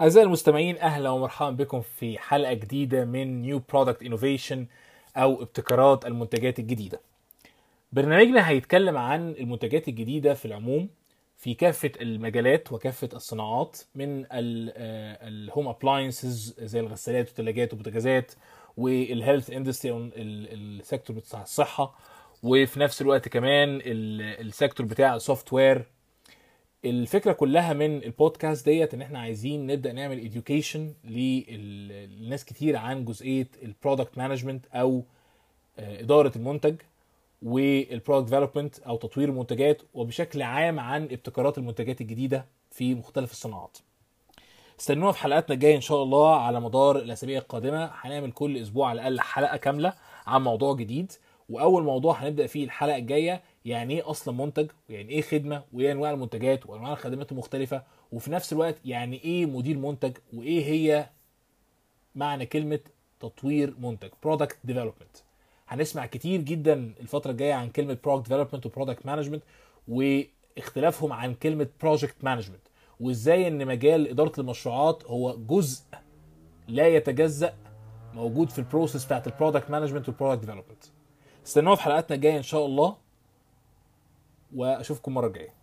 أعزائي المستمعين أهلا ومرحبا بكم في حلقة جديدة من new product innovation أو ابتكارات المنتجات الجديدة. برنامجنا هيتكلم عن المنتجات الجديدة في العموم في كافة المجالات وكافة الصناعات من ال home appliances زي الغسالات والثلاجات والبوتاجازات وال health industry ال sector بتاع الصحة وفي نفس الوقت كمان ال sector بتاع ال software الفكرة كلها من البودكاست ديت إن إحنا عايزين نبدأ نعمل education للناس كتير عن جزئية ال product management أو إدارة المنتج وال product development أو تطوير المنتجات وبشكل عام عن ابتكارات المنتجات الجديدة في مختلف الصناعات. استنونا في حلقاتنا الجاية إن شاء الله على مدار الأسابيع القادمة هنعمل كل أسبوع على الأقل حلقة كاملة عن موضوع جديد وأول موضوع هنبدأ فيه الحلقة الجاية يعني إيه أصلا منتج ويعني إيه خدمة وإيه أنواع المنتجات وأنواع الخدمات المختلفه وفي نفس الوقت يعني إيه مدير منتج وإيه هي معنى كلمة تطوير منتج product development هنسمع كتير جدا الفترة الجاية عن كلمة product development و product management واختلافهم عن كلمة project management وإزاي إن مجال إدارة المشروعات هو جزء لا يتجزأ موجود في ال process بتاعت ال product management وال product development استنونا في حلقاتنا الجاية إن شاء الله. وأشوفكم المره الجايه